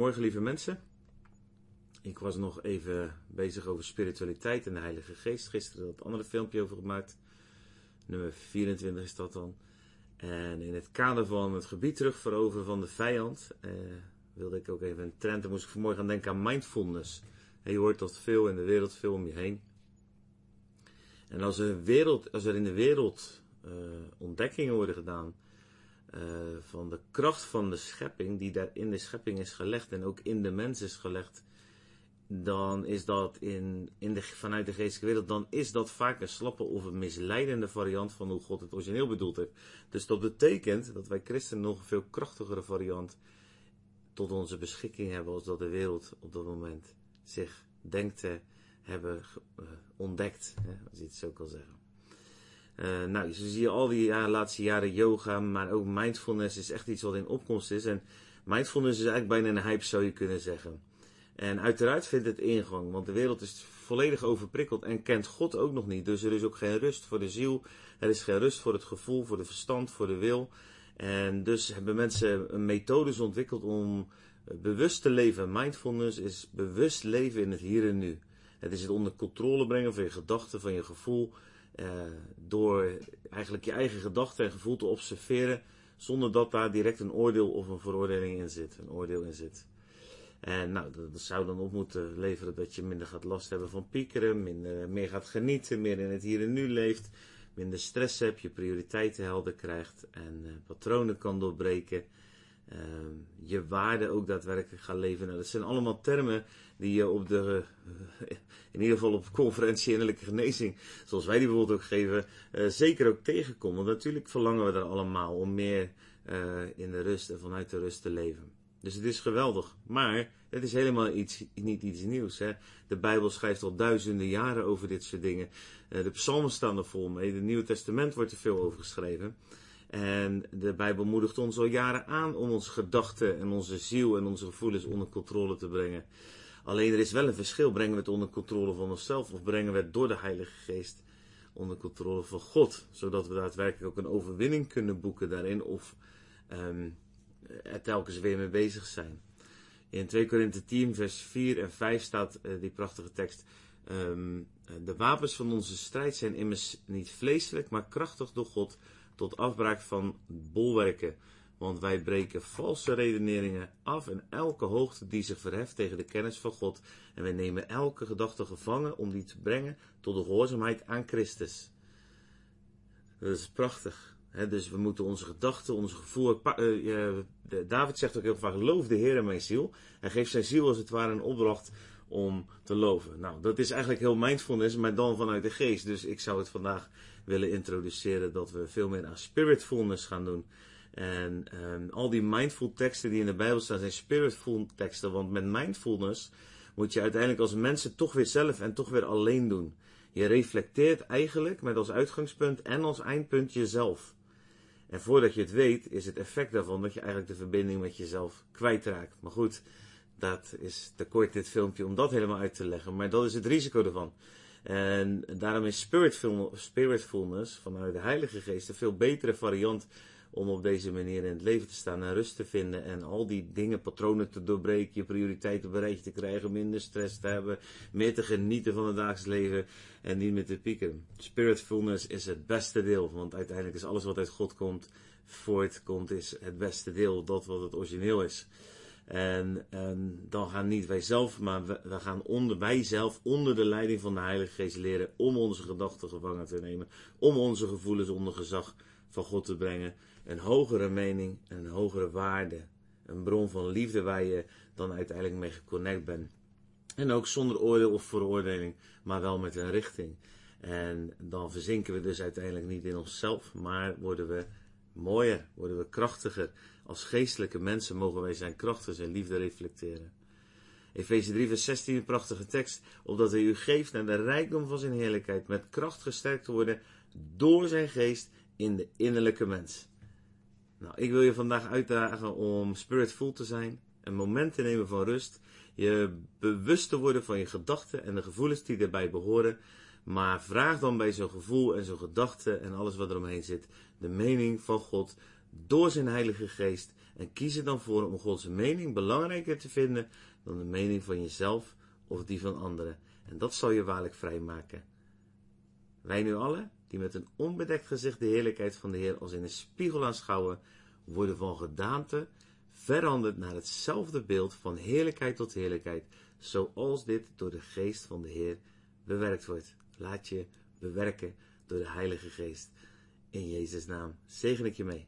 Goedemorgen, lieve mensen. Ik was nog even bezig over spiritualiteit en de Heilige Geest. Gisteren dat andere filmpje over gemaakt. Nummer 24 is dat dan. En in het kader van het gebied terugveroveren van de vijand, eh, wilde ik ook even een trend. Dan moest ik vanmorgen aan denken aan mindfulness. Je hoort dat veel in de wereld, veel om je heen. En als er, wereld, als er in de wereld uh, ontdekkingen worden gedaan uh, van de kracht van de schepping, die daar in de schepping is gelegd en ook in de mens is gelegd, dan is dat in, in de, vanuit de geestelijke wereld, dan is dat vaak een slappe of een misleidende variant van hoe God het origineel bedoeld heeft. Dus dat betekent dat wij christenen nog een veel krachtigere variant tot onze beschikking hebben als dat de wereld op dat moment zich denkt te hebben uh, ontdekt, hè, als je het zo kan zeggen. Uh, nou, zo zie je al die laatste jaren yoga, maar ook mindfulness is echt iets wat in opkomst is. En mindfulness is eigenlijk bijna een hype, zou je kunnen zeggen. En uiteraard vindt het ingang, want de wereld is volledig overprikkeld en kent God ook nog niet. Dus er is ook geen rust voor de ziel, er is geen rust voor het gevoel, voor de verstand, voor de wil. En dus hebben mensen methodes ontwikkeld om bewust te leven. Mindfulness is bewust leven in het hier en nu. Het is het onder controle brengen van je gedachten, van je gevoel. Eh, door eigenlijk je eigen gedachten en gevoel te observeren. Zonder dat daar direct een oordeel of een veroordeling in zit. Een oordeel in zit. En nou, dat, zou dan op moeten leveren dat je minder gaat last hebben van piekeren, minder, meer gaat genieten, meer in het hier en nu leeft, minder stress hebt, je prioriteiten helder krijgt en uh, patronen kan doorbreken. Uh, je waarde ook daadwerkelijk gaat leven. Nou, dat zijn allemaal termen die je op de, uh, in ieder geval op conferentie innerlijke genezing, zoals wij die bijvoorbeeld ook geven, uh, zeker ook tegenkomen. Want natuurlijk verlangen we er allemaal om meer in de rust en vanuit de rust te leven. Dus het is geweldig. Maar het is helemaal iets, niet iets nieuws. Hè? De Bijbel schrijft al duizenden jaren over dit soort dingen. De psalmen staan er vol mee. Het Nieuwe Testament wordt er veel over geschreven. En de Bijbel moedigt ons al jaren aan om onze gedachten en onze ziel en onze gevoelens onder controle te brengen. Alleen er is wel een verschil. Brengen we het onder controle van onszelf of brengen we het door de Heilige Geest onder controle van God? Zodat we daadwerkelijk ook een overwinning kunnen boeken daarin of um, er telkens weer mee bezig zijn. In 2 Korinthe 10, vers 4 en 5 staat uh, die prachtige tekst. Um, de wapens van onze strijd zijn immers niet vleeselijk, maar krachtig door God tot afbraak van bolwerken. Want wij breken valse redeneringen af en elke hoogte die zich verheft tegen de kennis van God. En wij nemen elke gedachte gevangen om die te brengen tot de gehoorzaamheid aan Christus. Dat is prachtig. Dus we moeten onze gedachten, onze gevoel. Uh, David zegt ook heel vaak: Loof de Heer in mijn ziel. Hij geeft zijn ziel als het ware een opdracht om te loven. Nou, dat is eigenlijk heel mindfulness, maar dan vanuit de geest. Dus ik zou het vandaag willen introduceren dat we veel meer aan spiritfulness gaan doen. En um, al die mindful teksten die in de Bijbel staan zijn spiritful teksten. Want met mindfulness moet je uiteindelijk als mensen toch weer zelf en toch weer alleen doen. Je reflecteert eigenlijk met als uitgangspunt en als eindpunt jezelf. En voordat je het weet, is het effect daarvan dat je eigenlijk de verbinding met jezelf kwijtraakt. Maar goed, dat is te kort dit filmpje om dat helemaal uit te leggen. Maar dat is het risico ervan. En daarom is spiritfulness vanuit de Heilige Geest een veel betere variant om op deze manier in het leven te staan en rust te vinden en al die dingen, patronen te doorbreken, je prioriteiten rijtje te krijgen, minder stress te hebben, meer te genieten van het dagelijks leven en niet meer te pieken. Spiritfulness is het beste deel, want uiteindelijk is alles wat uit God komt, voortkomt, is het beste deel, dat wat het origineel is. En, en, dan gaan niet wij zelf, maar we, we, gaan onder, wij zelf onder de leiding van de Heilige Geest leren om onze gedachten gevangen te nemen, om onze gevoelens onder gezag van God te brengen. Een hogere mening, een hogere waarde. Een bron van liefde waar je dan uiteindelijk mee geconnect bent. En ook zonder oordeel of veroordeling, maar wel met een richting. En dan verzinken we dus uiteindelijk niet in onszelf, maar worden we mooier, worden we krachtiger. Als geestelijke mensen mogen wij zijn krachten, zijn liefde reflecteren. Efeze 3, vers 16, een prachtige tekst. Opdat hij u geeft naar de rijkdom van zijn heerlijkheid, met kracht gesterkt te worden door zijn geest in de innerlijke mens. Nou, ik wil je vandaag uitdagen om spiritful te zijn, een moment te nemen van rust, je bewust te worden van je gedachten en de gevoelens die erbij behoren, maar vraag dan bij zo'n gevoel en zo'n gedachte en alles wat eromheen zit, de mening van God door zijn Heilige Geest En kies er dan voor om Gods mening belangrijker te vinden dan de mening van jezelf of die van anderen. En dat zal je waarlijk vrijmaken. Wij nu allen, die met een onbedekt gezicht de heerlijkheid van de Heer als in een spiegel aanschouwen, worden van gedaante veranderd naar hetzelfde beeld van heerlijkheid tot heerlijkheid, zoals dit door de geest van de Heer bewerkt wordt. Laat je bewerken door de Heilige Geest. In Jezus' naam zegen ik je mee.